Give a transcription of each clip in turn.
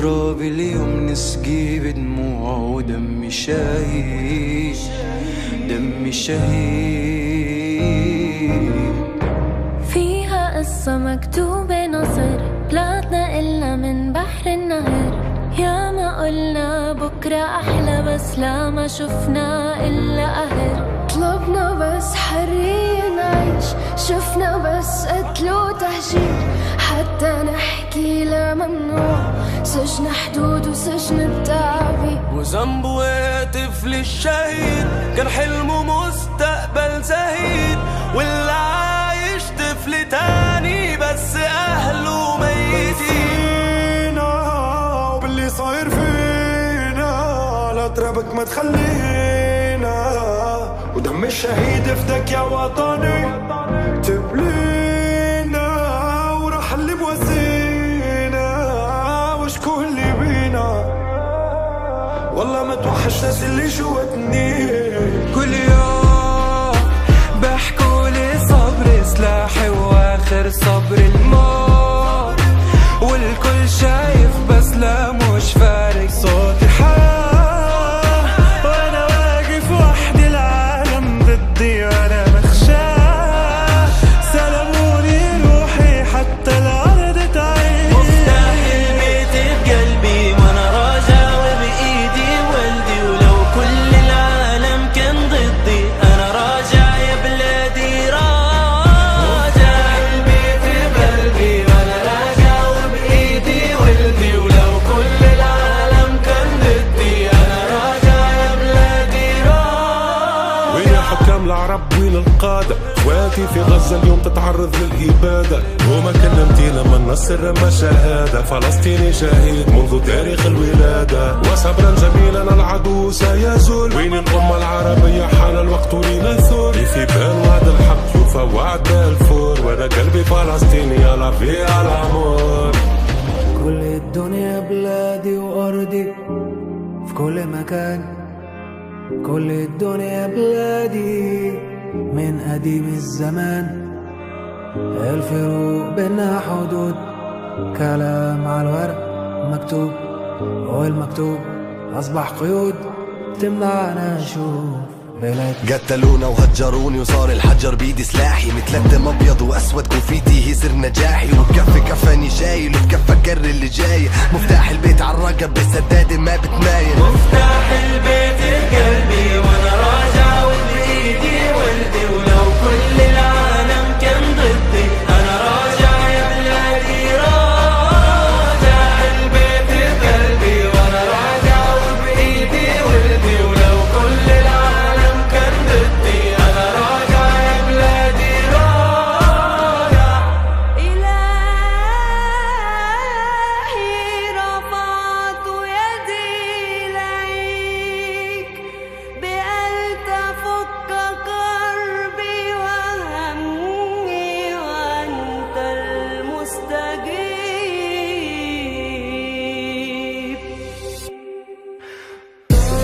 تراب اليوم نسقي بدموع ودمي شهيد. دمي شهيد. فيها قصة مكتوبة نصر طلعتنا إلا من بحر النهر. يا ما قلنا بكرة أحلى بس لا ما شفنا إلا قهر. طلبنا بس حرية نعيش شفنا بس قتل وتهجير. حتى نحكي لا ممنوع. سجن حدود وسجن التعبير. وذنبه يا طفل الشهيد. كان حلمه مستقبل زهيد. واللي عايش طفل تاني بس أهله ميتين. وباللي صاير فينا لا ترابك ما تخلينا. ودم الشهيد فدك يا وطني. تبلينا. والله ما توحش ناس اللي جواتني. كل يوم بحكولي صبر سلاحي وآخر صبر العرب وين القادة؟ اخواتي في غزة اليوم تتعرض للإبادة. وما كلمتي لما النصر رمى شهادة. فلسطيني شهيد منذ تاريخ الولادة. وصبرا جميلا العدو سيزول. وين الأمة العربية حان الوقت لنثور؟ في بال وعد الحق يوفى وعد بالفور وأنا قلبي فلسطيني يلا في العمر كل الدنيا بلادي وأرضي. في كل مكان. كل الدنيا بلادي. من قديم الزمان. الفروق بينا حدود كلام على الورق مكتوب والمكتوب أصبح قيود. تمنعنا نشوف قتلونا وهجروني وصار الحجر بيدي سلاحي. الدم أبيض وأسود كوفيتي هي سر نجاحي. وبكفي كفاني شايل وبكفى كر اللي جاي. مفتاح البيت عالرقب بسدادة ما بتمايل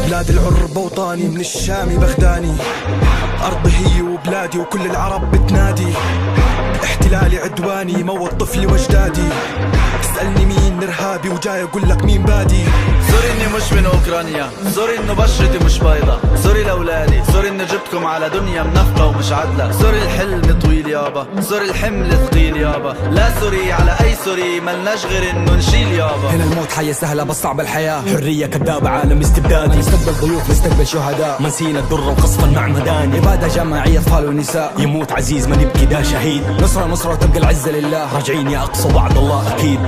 بلاد العرب أوطاني من الشام بغداني. أرضي هي وبلادي وكل العرب بتنادي. احتلالي عدواني موت طفلي واجدادي تسألني مين إرهابي وجاي أقول لك مين بادي. sorry إني مش من أوكرانيا sorry إنه بشرتي مش بيضة. sorry لأولادي sorry إني جبتكم على دنيا منافقة ومش عدلة. sorry الحلم طويل يابا sorry الحمل ثقيل يابا لا sorry على أي sorry ملناش غير إنه نشيل يابا هنا الموت حياة سهلة بس صعب الحياة. حرية كذابة عالم استبدادي. نستقبل ضيوف نستقبل شهداء. ما نسينا الدرة وقصف المعمداني إبادة جماعية أطفال ونساء يموت عزيز ما نبكي ده شهيد. نصرة نصرة وتبقى العزة لله. راجعين يا أقصى وعد الله أكيد.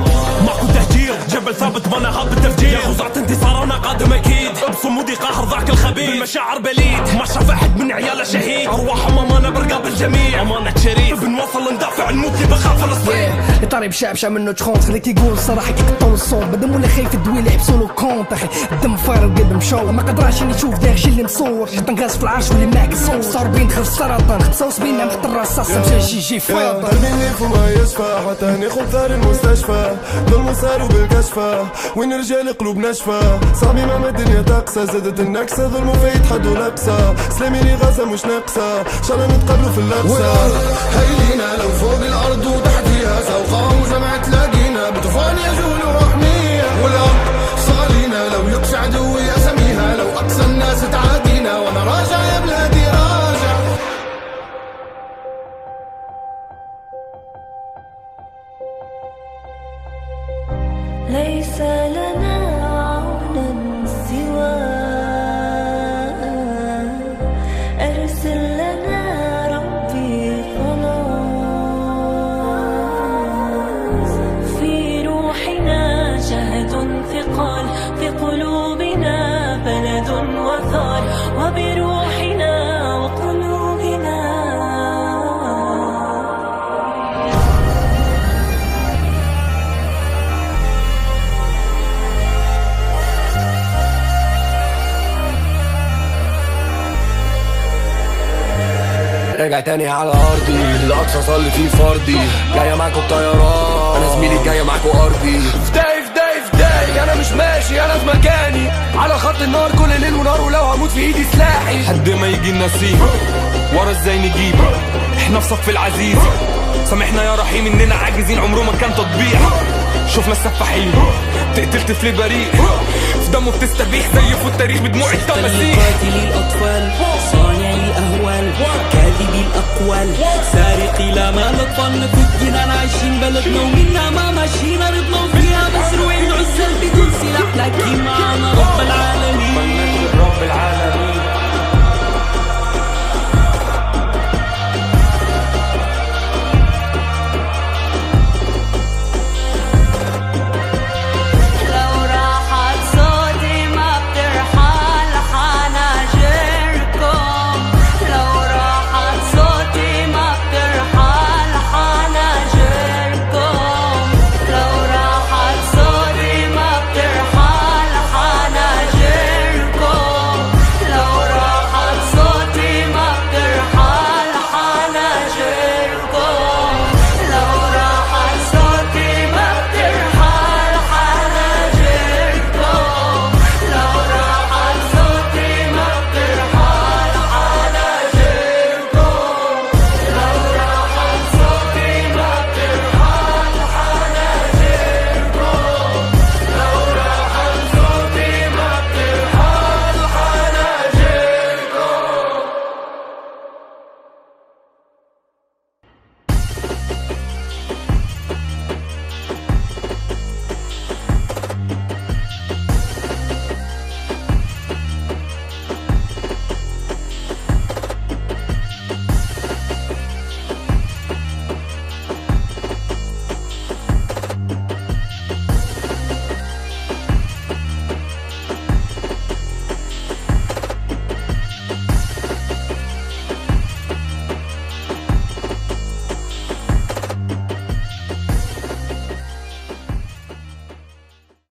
ماكو تهجير. جبل ثابت بنا هاب التفجير يا خزعة انتصارنا قادم أكيد. بصمودي قهر ذاك الخبيث بالمشاعر بليد. ما شاف احد من عياله شهيد. ارواحهم امانه برقاب الجميع امانه شريف. فلسطين طاري بشابشة منه تخون خليك يقول الصراحة كي تطول الصوت بدم ولا خايف الدويل يحبسوا له كونت أخي الدم فاير القلب مشول ما قدراش اني يشوف داك الشي اللي مصور حتى نقاس في العرش واللي معك صور صار بين دخل السرطان ختصوص بينا مخت الرصاص مشى جي جي فاضل قلبي فما يشفى حتى ناخد ثار المستشفى ظلم صاروا بالكشفى وين رجال قلوب ناشفة صعبي ما الدنيا تقسى زادت النكسة ظلم فايت حد ولبسة سلامي لي غازة مش ناقصة شالا نتقابلوا في اللبسة هيلينا لو فوق الأرض المدرسة وقاموا جمعت لاقينا بطوفان يجول وحمية. ولا صالينا لو يقش عدوي أسميها لو أقسى الناس تعالى راجع تاني على أرضي. الأقصى صلي فيه فردي. جاية معاكوا بطيران. أنا زميلي جاية معاكوا أرضي. فداي فداي فداي أنا مش ماشي أنا في مكاني. على خط النار كل ليل ونار ولو هموت في إيدي سلاحي. حد ما يجي النسيم ورا إزاي نجيب؟ إحنا في صف العزيز. سامحنا يا رحيم إننا عاجزين. عمره ما كان تطبيع. شفنا السفاحين تقتل طفل بريء. في دمه بتستبيح زيفوا التاريخ بدموع التماسيح الأطفال صانعي الأهوال كاذب الأقوال. سارقي لا ما لطفالنا كتجينا عايشين بلدنا ومنا ما ماشينا. رضنا وفيها بس روين عزل بدون سلاح. لكن معانا رب العالمين. رب العالمين.